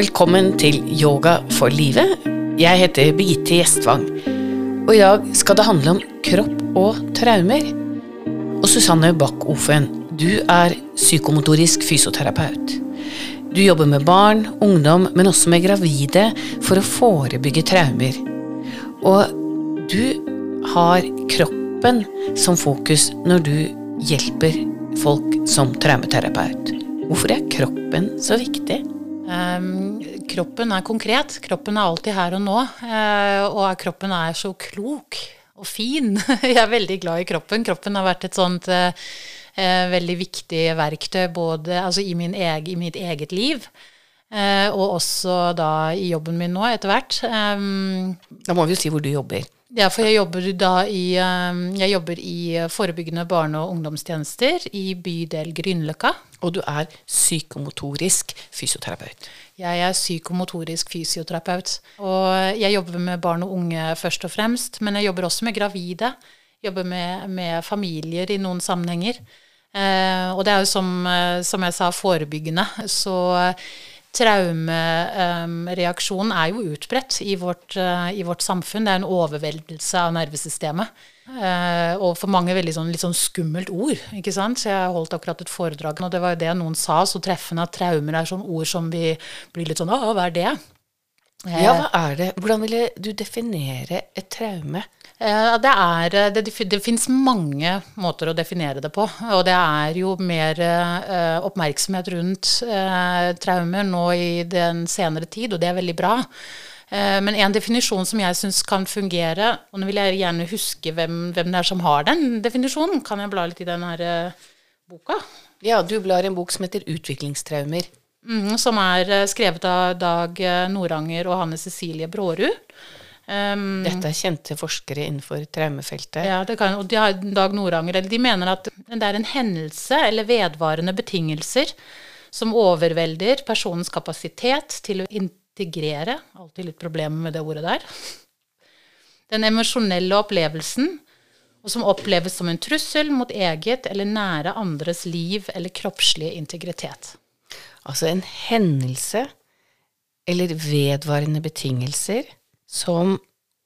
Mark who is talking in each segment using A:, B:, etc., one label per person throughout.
A: Velkommen til Yoga for livet. Jeg heter Birgitte Gjestvang, og i dag skal det handle om kropp og traumer. Og Susanne Bakk-Ofen, du er psykomotorisk fysioterapeut. Du jobber med barn, ungdom, men også med gravide for å forebygge traumer. Og du har kroppen som fokus når du hjelper folk som traumeterapeut. Hvorfor er kroppen så viktig?
B: Um, kroppen er konkret. Kroppen er alltid her og nå. Uh, og kroppen er så klok og fin. Jeg er veldig glad i kroppen. Kroppen har vært et sånt uh, uh, veldig viktig verktøy både altså i, egen, i, mitt eget liv. og også da i jobben min nå, etter hvert. Um,
A: da må vi jo si hvor du jobber.
B: Ja, for jeg jobber da i, jeg jobber i forebyggende barne- og ungdomstjenester i bydel Grünerløkka.
A: Og du er psykomotorisk fysioterapeut.
B: Jeg er psykomotorisk fysioterapeut. Og jeg jobber med barn og unge først og fremst, men jeg jobber også med gravide. Jobber med, med familier i noen sammenhenger. Eh, og det er jo som, eh, som, jeg sa, forebyggende. Så traumereaksjonen eh, er jo utbredt i vårt, eh, i vårt samfunn. Det er en overveldelse av nervesystemet. Uh, og for mange veldig sånn, litt sånn skummelt ord. ikke sant? Så Jeg holdt akkurat et foredrag, og det var jo det noen sa så treffende, at traumer er sånn ord som vi blir litt sånn Å, hva er det?
A: Ja, hva er det? Hvordan ville du definere et traume?
B: Uh, det er Det, det, det fins mange måter å definere det på. Og det er jo mer oppmerksomhet rundt traumer nå i den senere tid, og det er veldig bra. Eh, men en definisjon som jeg syns kan fungere, og nå vil jeg gjerne huske hvem, hvem, det er som har den definisjonen, kan jeg bla litt i den her boka?
A: Ja, du blar i en bok som heter Utviklingstraumer.
B: Mm, som er skrevet av Dag Noranger og Hanne Cecilie Brårud.
A: Um, Dette er kjente forskere innenfor traumefeltet.
B: Ja, det kan, og Dag Noranger de mener at det er en hendelse eller vedvarende betingelser som overvelder personens kapasitet til å integrere. Alltid litt problemer med det ordet der. Den emosjonelle opplevelsen, og som oppleves som en trussel mot eget eller nære andres liv eller kroppslige integritet.
A: Altså en hendelse eller vedvarende betingelser som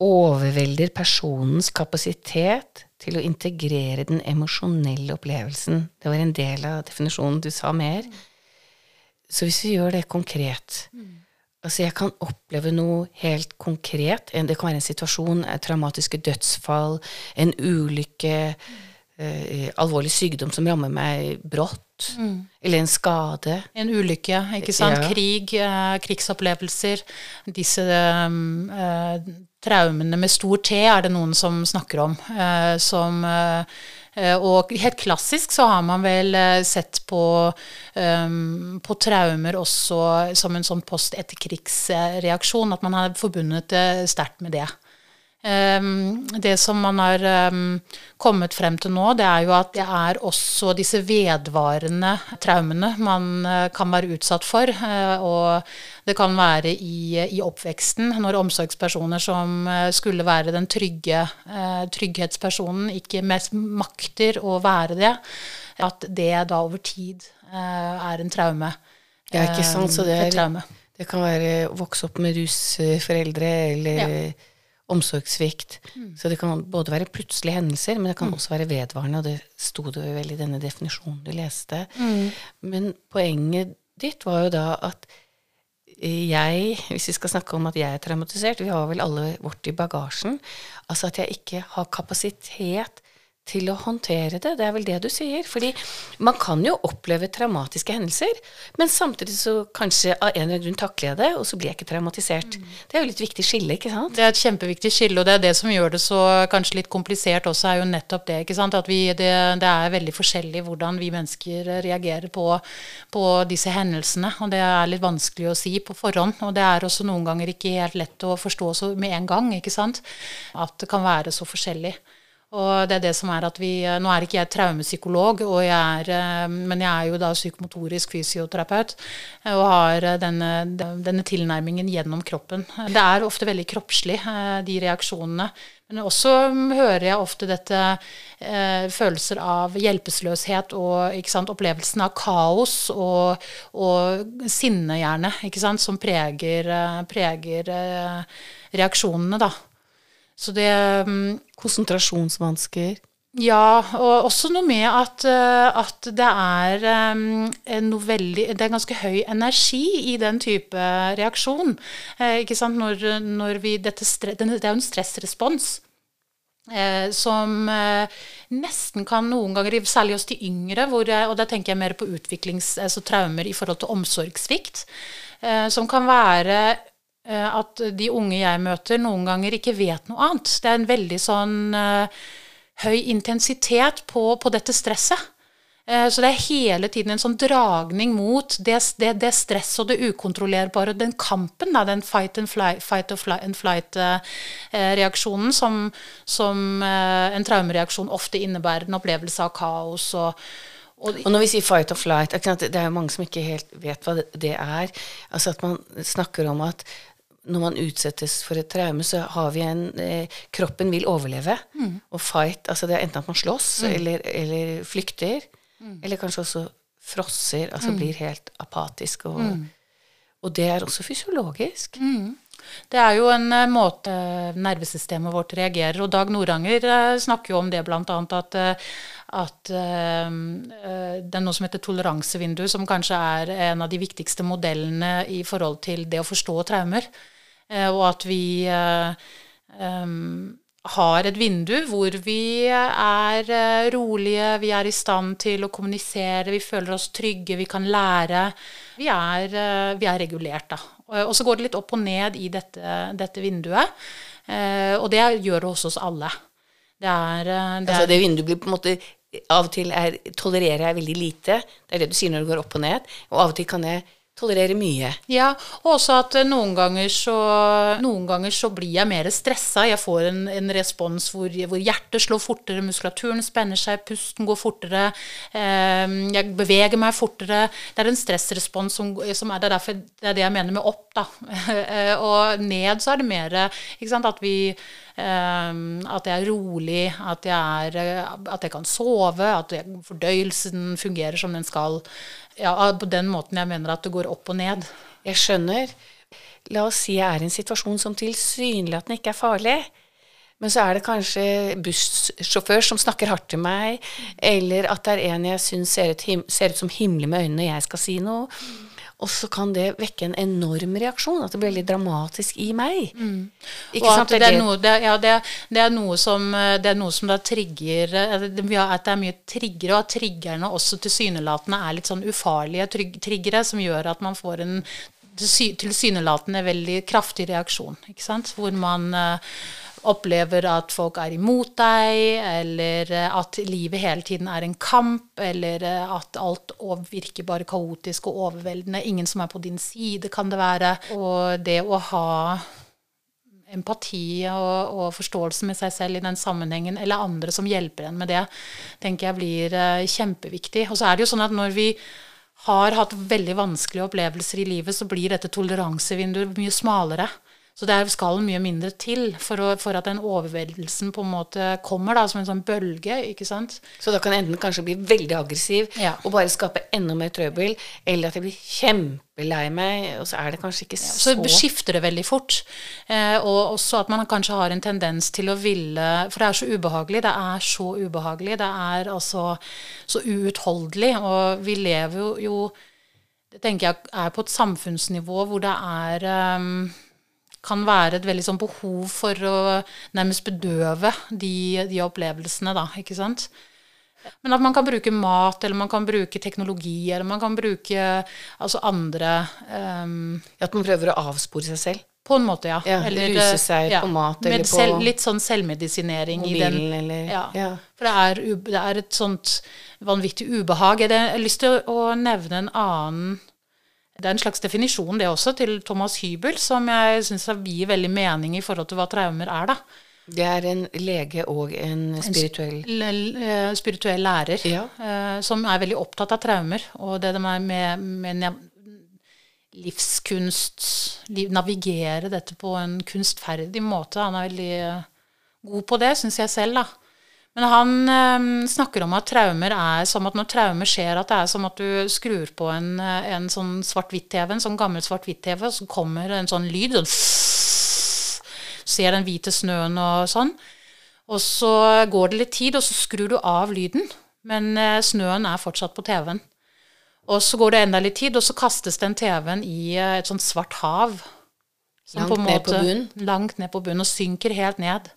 A: overvelder personens kapasitet til å integrere den emosjonelle opplevelsen. Det var en del av definisjonen. Du sa mer. Så hvis vi gjør det konkret mm. Altså, jeg kan oppleve noe helt konkret. Det kan være en situasjon, traumatiske dødsfall, en ulykke, eh, alvorlig sykdom som rammer meg brått, mm. eller en skade.
B: En ulykke, ikke sant. Ja. Krig, eh, krigsopplevelser. Disse eh, traumene med stor T er det noen som snakker om. Eh, som eh, Eh, og helt klassisk så har man vel eh, sett på, um, på traumer også som en sånn post-etterkrigsreaksjon, at man har forbundet det sterkt med det. Um, det som man har um, kommet frem til nå, det er jo at det er også disse vedvarende traumene man uh, kan være utsatt for. Uh, og det kan være i, i, oppveksten, når omsorgspersoner som uh, skulle være den trygge trygghetspersonen, ikke mest makter å være det. At det da over tid er en traume.
A: Ja, ikke sant. Så det, er, det kan være å vokse opp med rusforeldre eller ja omsorgssvikt. Mm. Så det kan både være plutselige hendelser, men det kan mm. også være vedvarende, og det sto det vel i denne definisjonen du leste. Mm. Men poenget ditt var jo da at jeg, hvis vi skal snakke om at jeg er traumatisert, vi har vel alle vårt i bagasjen, altså at jeg ikke har kapasitet til å håndtere det. Det er vel det du sier. Fordi man kan jo oppleve traumatiske hendelser, men samtidig så kanskje av en eller annen grunn takler jeg det, og så blir jeg ikke traumatisert. Mm. Det er jo litt viktig skille, ikke sant?
B: Det er et kjempeviktig skille, og det er det som gjør det så kanskje litt komplisert også, er jo nettopp det. ikke sant? At vi, det, det, er veldig forskjellig hvordan vi mennesker reagerer på, på disse hendelsene. Og det er litt vanskelig å si på forhånd. Og det er også noen ganger ikke helt lett å forstå så med en gang, ikke sant. At det kan være så forskjellig. Og det er det som er at vi Nå er ikke jeg traumepsykolog, jeg er, eh, men jeg er jo da psykomotorisk fysioterapeut og har eh, denne, denne, tilnærmingen gjennom kroppen. Det er ofte veldig kroppslig, eh, de reaksjonene. Men også hører jeg ofte dette eh, følelser av hjelpeløshet og sant, opplevelsen av kaos og, og sinne, gjerne, som preger, eh, preger eh, reaksjonene, da.
A: Så det um, Konsentrasjonsvansker?
B: Ja, og også noe med at, eh, at det er um, noe veldig Det er ganske høy energi i den type reaksjon. Eh, ikke sant? Når, når vi, dette, det er jo en stressrespons. Eh, som eh, nesten kan noen ganger, særlig hos de yngre, hvor, og da tenker jeg mer på utviklings, altså traumer i forhold til omsorgssvikt, eh, som kan være at de unge jeg møter, noen ganger ikke vet noe annet. Det er en veldig sånn høy intensitet på, på dette stresset. Eh, så det er hele tiden en sånn dragning mot det, det, det stresset og det ukontrollerbare, den kampen, da, den fight and flight, fight and flight-reaksjonen eh, som, som eh, en traumereaksjon ofte innebærer, en opplevelse av kaos og,
A: og, når vi sier fight or flight, det er jo mange som ikke helt vet hva det er. Altså at man snakker om at når man utsettes for et traume, så har vi en eh, Kroppen vil overleve. Mm. Og fight altså Det er enten at man slåss mm. eller, eller, flykter. Mm. Eller kanskje også frosser, altså mm. blir helt apatisk. Og, mm. og, det er også fysiologisk.
B: Mm. Det er jo en uh, måte nervesystemet vårt reagerer. Og Dag Noranger uh, snakker jo om det bl.a. at, uh, at det er noe som heter toleransevindu, som kanskje er en av de viktigste modellene i forhold til det å forstå traumer. Og at vi um, har et vindu hvor vi er eh, rolige, vi er i stand til å kommunisere, vi føler oss trygge, vi kan lære. Vi er, eh, vi er regulert, da. Og så går det litt opp og ned i dette, dette vinduet. Eh, og det gjør det hos oss alle.
A: Det er, det er altså det vinduet blir på en måte Av og til er, tolererer jeg veldig lite. Det er det du sier når det går opp og ned. Og av og til kan jeg tolerere mye.
B: Ja, og også at eh, noen ganger så, noen ganger så blir jeg mer stressa. Jeg får en, en respons hvor, hvor, hjertet slår fortere, muskulaturen spenner seg, pusten går fortere. Eh, jeg beveger meg fortere. Det er en stressrespons som, som er det derfor det er det jeg mener med opp, da. og ned så er det mer ikke sant, at vi Um, at jeg er rolig, at jeg, er, at jeg, kan sove, at fordøyelsen fungerer som den skal ja, på den måten jeg mener at det går opp og ned.
A: Jeg skjønner. La oss si jeg er i en situasjon som tilsynelatende ikke er farlig. Men så er det kanskje bussjåfør som snakker hardt til meg, eller at det er en jeg syns ser, ser, ut som himmelig med øynene når jeg skal si noe. Og så kan det vekke en enorm reaksjon. At det blir veldig dramatisk i meg. Mm.
B: og at det er, noe, det, ja, det, det er noe som, det er noe som da trigger At det er mye triggere, og at triggerne også tilsynelatende er litt sånn ufarlige triggere, som gjør at man får en tilsynelatende veldig kraftig reaksjon. ikke sant? Hvor man uh, opplever at folk er imot deg, eller eh, at livet hele tiden er en kamp, eller eh, at alt virker bare kaotisk og overveldende. Ingen som er på din side, kan det være. Og det å ha empati og, og, forståelse med seg selv i den sammenhengen, eller andre som hjelper en med det, tenker jeg blir uh, kjempeviktig. Og så er det jo sånn at når vi har hatt veldig vanskelige opplevelser i livet, så blir dette toleransevinduet mye smalere. Så det skal mye mindre til for, å, for, at den overveldelsen på en måte kommer da, som en sånn bølge. ikke sant?
A: Så da kan enten kanskje bli veldig aggressiv ja. og bare skape enda mer trøbbel, eller at jeg blir kjempelei meg, og så er det kanskje ikke så
B: ja, Så skifter det veldig fort. Eh, og også at man kanskje har en tendens til å ville For det er så ubehagelig. Det er så ubehagelig. Det er altså så uutholdelig. Og vi lever jo, jo det tenker jeg er på et samfunnsnivå hvor det er um, kan være et veldig sånn behov for å nærmest bedøve de, de, opplevelsene, da, ikke sant. Men at man kan bruke mat, eller man kan bruke teknologi, eller man kan bruke altså andre um,
A: At man prøver å avspore seg selv?
B: På en måte, ja.
A: ja eller ruse seg ja, på mat eller på
B: selv, Litt sånn selvmedisinering
A: mobilen, i den. Eller,
B: ja. ja. For det er, det er, et sånt vanvittig ubehag. Jeg har lyst til å nevne en annen det er en slags definisjon, det også, til Thomas Hybel, som jeg syns gir veldig mening i forhold til hva traumer er, da.
A: Det er en lege og en spirituell
B: En eh, spirituell lærer ja. uh, som er veldig opptatt av traumer. Og det med, med, med livskunst Navigere dette på en kunstferdig måte. Han er veldig god på det, syns jeg selv, da. Men han øh, snakker om at traumer er som at når traumer skjer, at det er som at du skrur på en, eh, en sånn svart-hvitt-TV, en sånn gammel svart-hvitt-TV, og så kommer en sånn lyd, sånn Ser den hvite snøen og sånn. Og så går det litt tid, og så skrur du av lyden. Men øh, snøen er fortsatt på TV-en. Og så går det enda litt tid, og så kastes den TV-en i et sånt svart hav.
A: Langt ned på bunnen?
B: Langt ned på bunnen, og synker helt ned.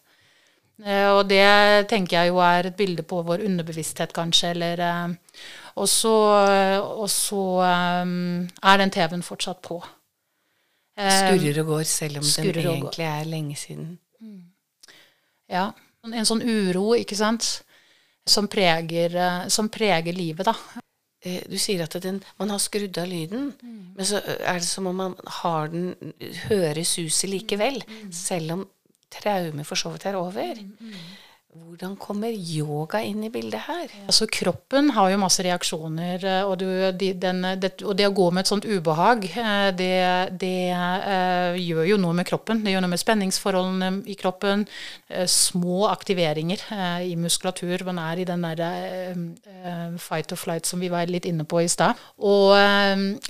B: Eh, og det tenker jeg jo er et bilde på vår underbevissthet, kanskje, eller eh, Og så, og så um, er den TV-en fortsatt på.
A: Skurrer og går, selv om den egentlig er lenge siden. Mm.
B: Ja. En sånn uro, ikke sant, som preger, som preger livet, da.
A: Du sier at den, man har skrudd av lyden, mm. men så er det som om man har den hører suset likevel, mm. selv om traume for så vidt er over. Mm, mm. Hvordan kommer yoga inn i bildet her?
B: Altså Kroppen har jo masse reaksjoner, eh, og, du, de, den, det, og det, å gå med et sånt ubehag, eh, det, det gjør jo noe med kroppen. Det gjør noe med spenningsforholdene i kroppen. Små aktiveringer i muskulatur. Man er i den derre fight or flight som vi var litt inne på i stad. Og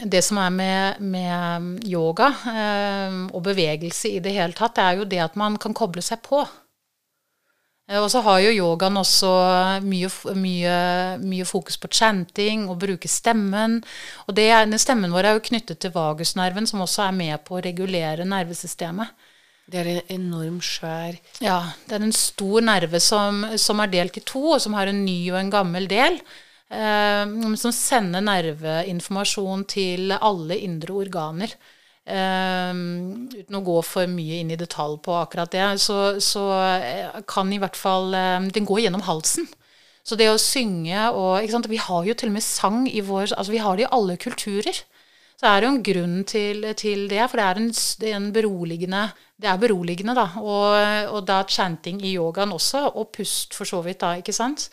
B: det som er med, med yoga og bevegelse i det hele tatt, det er jo det at man kan koble seg på. Eh, og så har jo yogaen også mye, mye, mye, fokus på chanting og bruke stemmen. Og det, stemmen vår er jo knyttet til vagusnerven, som også er med på å regulere nervesystemet.
A: Det er en enormt svær
B: Ja, det er en stor nerve som, som, er delt i to, og som har en ny og en gammel del. Eh, som sender nerveinformasjon til alle indre organer. Um, uten å gå for mye inn i detalj på akkurat det, så, så eh, kan i hvert fall um, Den går gjennom halsen. Så det å synge og Vi har jo til og med sang i vår Altså vi har det i alle kulturer. Så er det jo en grunn til, til det, for det er en, en beroligende Det er beroligende, da. Og, og da chanting i yogaen også, og pust for så vidt, da, ikke sant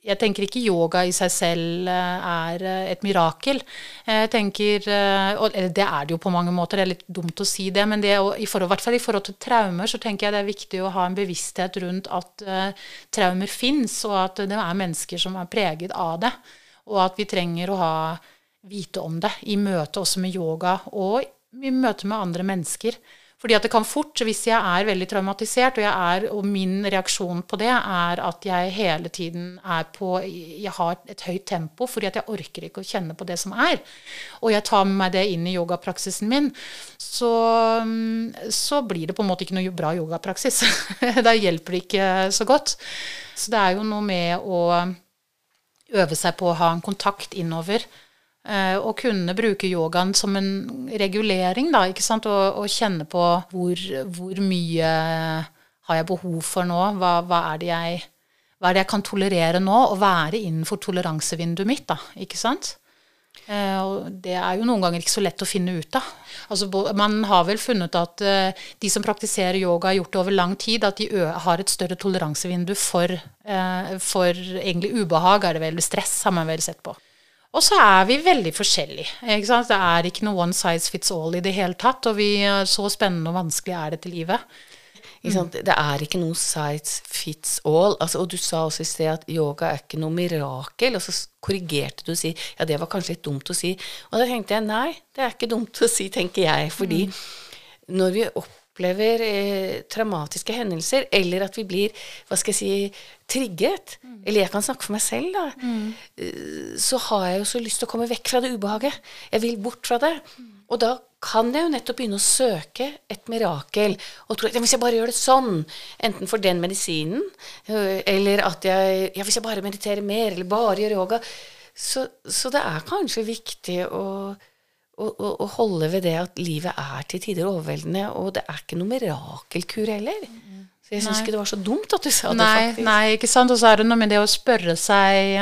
B: jeg tenker ikke yoga i seg selv eh, er eh, et mirakel. Jeg tenker, eh, og Det er det jo på mange måter, det er litt dumt å si det, men det, i forhold, hvert fall i forhold til traumer så tenker jeg det er viktig å ha en bevissthet rundt at uh, traumer fins, og at det er mennesker som er preget av det. Og at vi trenger å ha, vite om det i møte også med yoga, og i møte med andre mennesker. Fordi at det kan fort, hvis jeg er veldig traumatisert, og, er, og, min reaksjon på det er at jeg hele tiden er på Jeg har et høyt tempo fordi at jeg orker ikke å kjenne på det som er. Og jeg tar med meg det inn i yogapraksisen min, så, så blir det på en måte ikke noe bra yogapraksis. da hjelper det ikke så godt. Så det er jo noe med å øve seg på å ha en kontakt innover Eh, å kunne bruke yogaen som en regulering, da, ikke sant, og, og kjenne på hvor, hvor, mye har jeg behov for nå, hva, hva, er jeg, hva, er det jeg, kan tolerere nå, og være innenfor toleransevinduet mitt, da, ikke sant. Eh, og det er jo noen ganger ikke så lett å finne ut av. Altså, man har vel funnet at uh, de som praktiserer yoga, har gjort det over lang tid, at de har et større toleransevindu for, for egentlig ubehag, er det vel, stress, har man vel sett på. Og så er vi veldig forskjellige. Det er ikke noe one size fits all i det hele tatt. Og vi, så spennende og vanskelig er dette livet.
A: Mm. Det er ikke noe size fits all. Altså, og du sa også i sted at yoga er ikke noe mirakel. Og så korrigerte du og si ja, det var kanskje litt dumt å si. Og da tenkte jeg nei, det er ikke dumt å si, tenker jeg. Fordi mm. når vi opp opplever eh, traumatiske hendelser, eller at vi blir hva skal jeg si, trigget, mm. eller jeg kan snakke for meg selv, da, mm. Eh, så har jeg jo så lyst til å komme vekk fra det ubehaget. Jeg vil bort fra det. Mm. Og da kan jeg jo nettopp begynne å søke et mirakel. Og tro at ja, hvis jeg bare gjør det sånn, enten for den medisinen, eh, eller at jeg Ja, hvis jeg bare mediterer mer, eller bare gjør yoga Så, så det er kanskje viktig å å, holde ved det at livet er til tider overveldende, og det er ikke noe mirakelkur heller. Så jeg syns ikke det var så dumt at du sa
B: nei,
A: det, faktisk.
B: Nei, ikke sant. Og så er det noe med det å spørre seg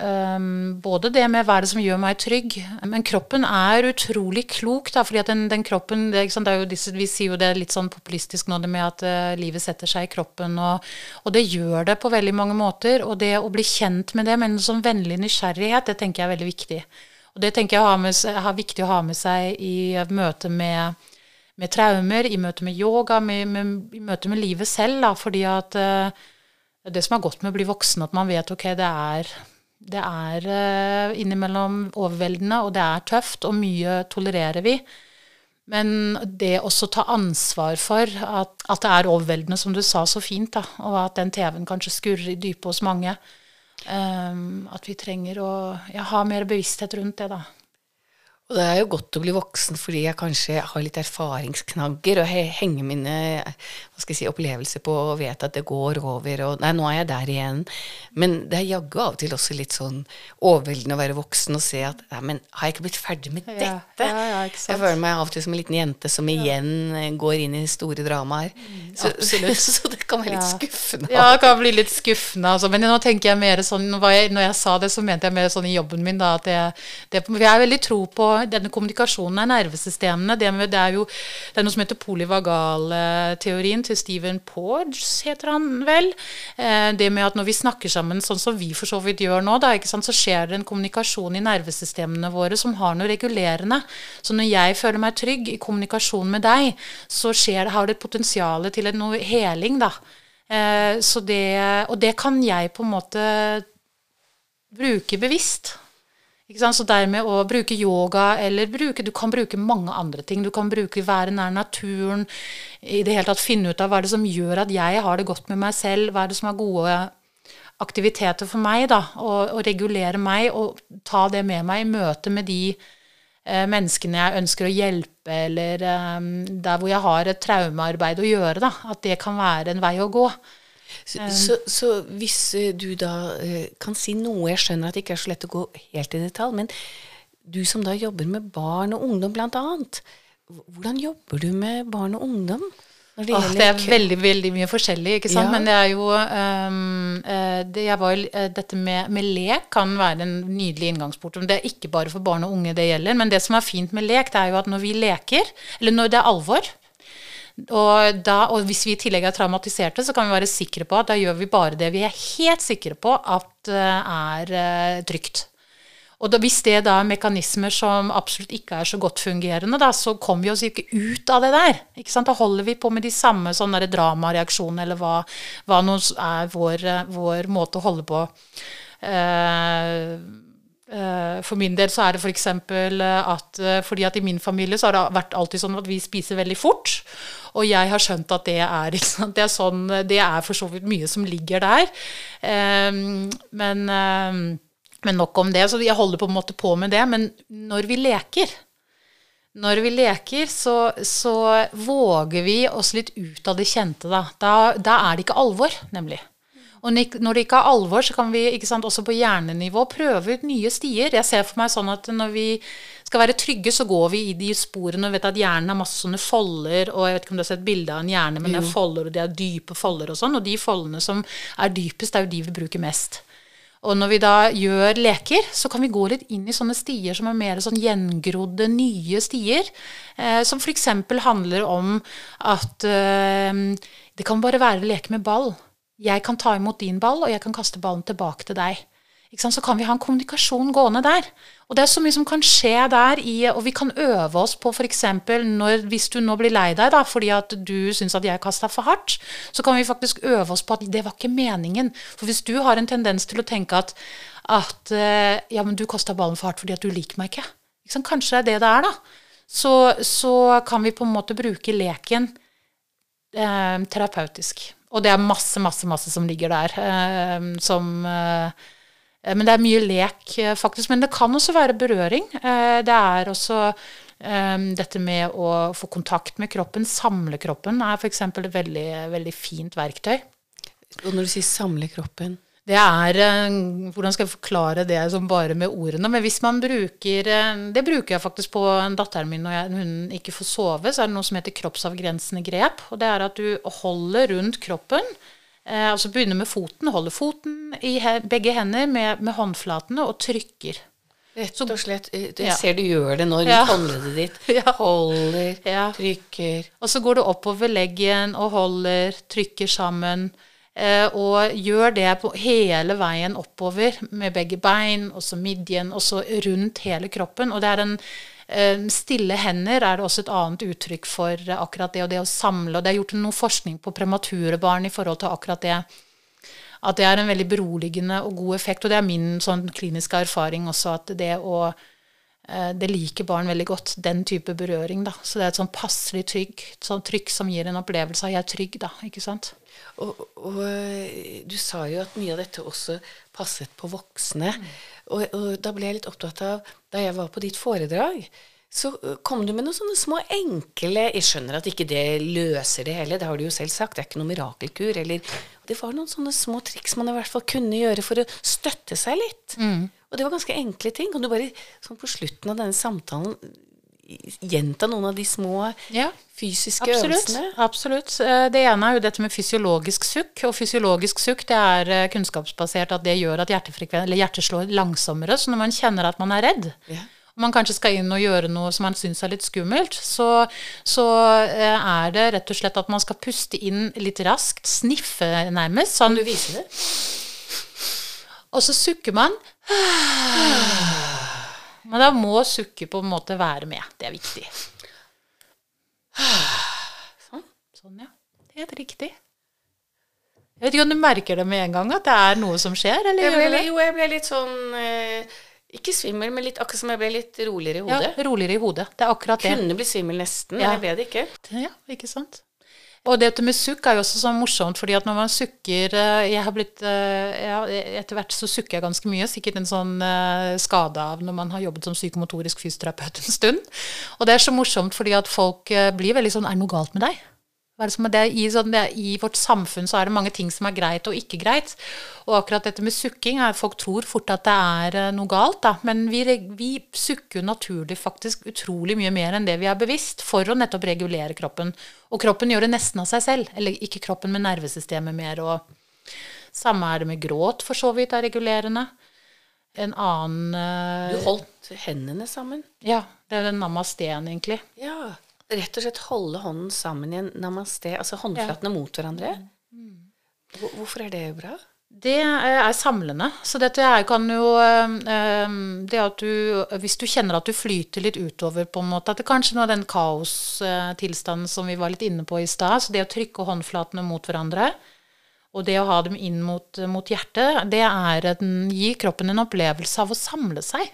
B: um, både det med hva er det som gjør meg trygg, men kroppen er utrolig klok, da, fordi at den, den kroppen det, det disse, Vi sier jo det litt sånn populistisk nå, det med at uh, livet setter seg i kroppen, og, og, det gjør det på veldig mange måter. Og det å bli kjent med det med en sånn vennlig nysgjerrighet, det tenker jeg er veldig viktig. Og det tenker jeg er viktig å ha med seg i møte med, med traumer, i møte med yoga, med, med, i møte med livet selv. Da, fordi at uh, det som er godt med å bli voksen, at man vet ok, det er, det er uh, innimellom overveldende, og det er tøft, og mye tolererer vi. Men det også ta ansvar for at, at, det er overveldende, som du sa så fint, da, og at den TV-en kanskje skurrer i dypet hos mange. Um, at vi trenger å ja, ha mer bevissthet rundt det, da.
A: Og det er jo godt å bli voksen fordi jeg kanskje har litt erfaringsknagger og henger mine jeg si, opplevelser på og vet at det går over og Nei, nå er jeg der igjen. Men det er jaggu av og til også litt sånn overveldende å være voksen og se at Nei, men har jeg ikke blitt ferdig med dette? Ja, ja, jeg føler meg av og til som en liten jente som igjen går inn i store dramaer. Mm, så, så, det kan være litt skuffende.
B: Ja, det kan bli litt skuffende. Altså. Men nå tenker jeg mer sånn Når jeg sa det, så mente jeg mer sånn i jobben min da, at jeg, det, jeg har veldig tro på denne kommunikasjonen er nervesystemene. Det, med, det, er jo det er noe som heter polyvagalteorien til Stephen Porges, heter han vel. Eh, det med at når vi snakker sammen sånn som vi for så vidt gjør nå, da, så skjer det en kommunikasjon i nervesystemene våre som har noe regulerende. Så når jeg føler meg trygg i kommunikasjon med deg, så skjer, har det potensial til noe heling, da. Eh, det, og det kan jeg på en måte bruke bevisst. Så dermed å bruke yoga eller bruke Du kan bruke mange andre ting. Du kan bruke være nær naturen. I det hele tatt finne ut av hva er det som gjør at jeg har det godt med meg selv. Hva er det som er gode aktiviteter for meg, da. Og, og regulere meg og ta det med meg i møte med de eh, menneskene jeg ønsker å hjelpe, eller eh, der hvor jeg har et traumearbeid å gjøre, da. At det kan være en vei å gå.
A: Så, um, så, så, hvis eh, du da uh, kan si noe Jeg skjønner at det ikke er så lett å gå helt i detalj, men du som da jobber med barn og ungdom bl.a. Hvordan jobber du med barn og ungdom?
B: Det, Åh, det, er veldig veldig mye forskjellig, ikke sant? Ja. men det er jo um, det var, Dette med, med, lek kan være en nydelig inngangsport. Det er ikke bare for barn og unge det gjelder. Men det som er fint med lek, det er jo at når vi leker, eller når det er alvor, og, da, og, hvis vi i tillegg er traumatiserte, så kan vi være sikre på at da gjør vi bare det vi er helt sikre på at uh, er uh, trygt. Og da, hvis det da er mekanismer som absolutt ikke er så godt fungerende, da, så kommer vi oss ikke ut av det der. Da holder vi på med de samme sånne dramareaksjonene, eller hva, hva er vår, vår, måte å holde på. Uh, for min del så er det f.eks. at fordi at i min familie så har det vært alltid sånn at vi spiser veldig fort. Og jeg har skjønt at det er, det er, sånn, det er for så vidt mye som ligger der. Um, men, um, men, nok om det. Så jeg holder på en måte på med det. Men når vi leker, når vi leker, så, så våger vi oss litt ut av det kjente. Da. Da, da er det ikke alvor, nemlig. Og når det ikke er alvor, så kan vi sant, også på hjernenivå prøve ut nye stier. Jeg ser for meg sånn at når vi skal være trygge, så går vi i de sporene og vet at hjernen har masse sånne folder. Og jeg vet ikke om du har sett bilde av en hjerne, men det er folder, og det er dype folder og sånn. Og de foldene som er dypest, er jo de vi bruker mest. Og når vi da gjør leker, så kan vi gå litt inn i sånne stier som er mer sånn gjengrodde, nye stier. Eh, som f.eks. handler om at eh, det kan bare være leke med ball. Jeg kan ta imot din ball, og jeg kan kaste ballen tilbake til deg. Så kan vi ha en kommunikasjon gående der. Og det er så mye som kan skje der, i, og vi kan øve oss på f.eks. hvis du nå blir lei deg da, fordi at du syns at jeg kasta for hardt, så kan vi faktisk øve oss på at det var ikke meningen. For hvis du har en tendens til å tenke at, at eh, ja, men du kasta ballen for hardt fordi at du liker meg ikke, ikke kanskje det er det det er, da, så, så, kan vi på en måte bruke leken eh, terapeutisk. Og det er masse, masse, masse som ligger der. Eh, som eh, Men det er mye lek, eh, faktisk. Men det kan også være berøring. Eh, det er også eh, dette med å få kontakt med kroppen, samle kroppen, er f.eks. et veldig, veldig fint verktøy.
A: Og når du sier samle kroppen?
B: Det er eh, Hvordan skal jeg forklare det som bare med ordene? Men hvis man bruker eh, Det bruker jeg faktisk på datteren min når jeg, hun ikke får sove. Så er det noe som heter kroppsavgrensende grep. Og det er at du holder rundt kroppen. Eh, altså begynner med foten. Holder foten i he, begge hender med, med, håndflatene og trykker.
A: Rett og slett. Jeg ja. ser du gjør det nå rundt ja. håndleddet ditt. Ja. Holder, trykker.
B: Og så går du oppover leggen og holder, trykker sammen. Eh, og gjør det på hele veien oppover med begge bein, og midjen, og så rundt hele kroppen. Og det er en Stille hender er det også et annet uttrykk for akkurat det, og det å samle. Og det er gjort noe forskning på premature barn i forhold til akkurat det. At det er en veldig beroligende og god effekt. Og det er min sånn kliniske erfaring også, at det å Eh, det liker barn veldig godt, den type berøring. da. Så det er et sånn passelig trygg, sånn trykk som gir en opplevelse av 'jeg er trygg', da. ikke sant?
A: Og, og, eh, du sa jo at mye av dette også passet på voksne. Mm. Og, og, da ble jeg litt opptatt av Da jeg var på ditt foredrag, så eh, kom du med noen sånne små enkle Jeg skjønner at ikke det løser det hele, det har du jo selv sagt. Det er ikke noen mirakelkur. Eller, det var noen sånne små triks man i hvert fall kunne gjøre for å støtte seg litt. Mm. Og det var ganske enkle ting. Kan du bare sånn på slutten av denne samtalen gjenta noen av de små ja, fysiske
B: absolutt,
A: øvelsene?
B: Absolutt. Eh, det ene er jo dette med fysiologisk sukk. Og fysiologisk sukk det er eh, kunnskapsbasert at det gjør at hjertet slår langsommere. Så når man kjenner at man er redd, ja. og man kanskje skal inn og gjøre noe som man syns er litt skummelt, så, så, eh, er det rett og slett at man skal puste inn litt raskt, sniffe nærmest.
A: Sånn, kan du vise det?
B: Og så sukker man. Men da må sukket på en måte være med. Det er viktig. Sånn. Sånn, ja. Helt riktig. Jeg vet ikke om du merker det med en gang, at det er noe som skjer? Eller
A: jeg ble, jo, jeg ble litt sånn eh, Ikke svimmel, men litt, akkurat som jeg ble litt roligere i hodet.
B: Ja, roligere i hodet. Det er akkurat det.
A: Kunne bli svimmel nesten, ja. jeg ble det ikke.
B: Ja, ikke sant. Og dette med sukk er jo også sånn morsomt, fordi at når man sukker eh, jeg har blitt, eh, ja, Etter hvert så sukker jeg ganske mye, sikkert en sånn skade av når man har jobbet som psykomotorisk fysioterapeut en stund. Og det er så morsomt fordi at folk blir veldig sånn Er det noe galt med deg? Det er, i, sånn, det, I vårt samfunn så er det mange ting som er greit og ikke greit. Og akkurat dette med sukking er Folk tror fort at det er uh, noe galt, da. Men vi, vi sukker naturlig faktisk utrolig mye mer enn det vi er bevisst, for å nettopp regulere kroppen. Og kroppen gjør det nesten av seg selv. Eller ikke kroppen, men nervesystemet mer. Og samme er det med gråt, for så vidt, er regulerende. En annen uh,
A: Du holdt hendene sammen?
B: Ja. Det er den namasteen, egentlig.
A: Ja rett og slett holde hånden sammen i en namaste, altså håndflatene ja. mot hverandre. Mm. Hvorfor er det bra?
B: Det er samlende. Så dette kan jo eh, Det at du Hvis du kjenner at du flyter litt utover, på en måte At det kanskje er den kaostilstanden som vi var litt inne på i stad, så det å trykke håndflatene mot hverandre og det å ha dem inn mot, mot hjertet, det er en, gir kroppen en opplevelse av å samle seg.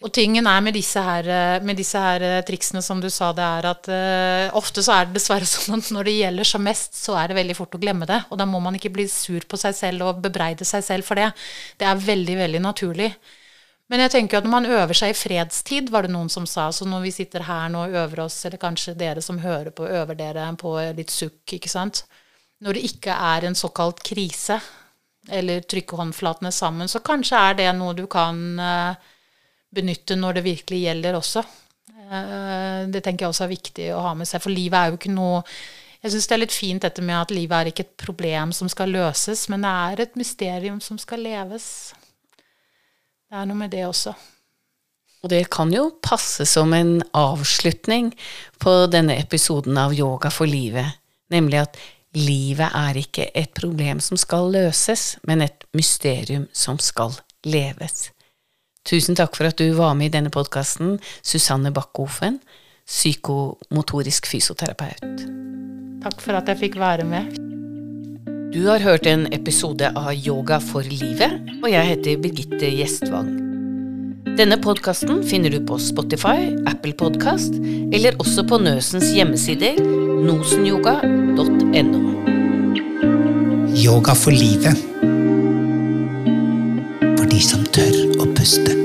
B: Og tingen er med disse her, eh, med disse her eh, triksene, som du sa, det er at uh, ofte så er det dessverre sånn at når det gjelder som mest, så er det veldig fort å glemme det. Og da må man ikke bli sur på seg selv og bebreide seg selv for det. Det er veldig, veldig naturlig. Men jeg tenker at når man øver seg i fredstid, var det noen som sa. Så når vi sitter her nå og øver oss, eller kanskje dere som hører på, øver dere på litt sukk, ikke sant. Når det ikke er en såkalt krise, eller trykke håndflatene sammen, så kanskje er det noe du kan uh, benytte når det virkelig gjelder også. Eh, det tenker jeg også er viktig å ha med seg, for livet er jo ikke noe Jeg syns det er litt fint dette med at livet er ikke et problem som skal løses, men det er et mysterium som skal leves. Det er noe med det også.
A: Og det kan jo passe som en avslutning på denne episoden av Yoga for livet, nemlig at livet er ikke et problem som skal løses, men et mysterium som skal leves. Tusen takk for at du var med i denne podkasten, Susanne Bakkhofen, psykomotorisk fysioterapeut.
B: Takk for at jeg fikk være med.
A: Du har hørt en episode av Yoga for livet, og jeg heter Birgitte Gjestvang. Denne podkasten finner du på Spotify, Apple Podkast eller også på Nøsens hjemmesider nosenyoga.no.
C: Yoga for livet. For de som tør å puste.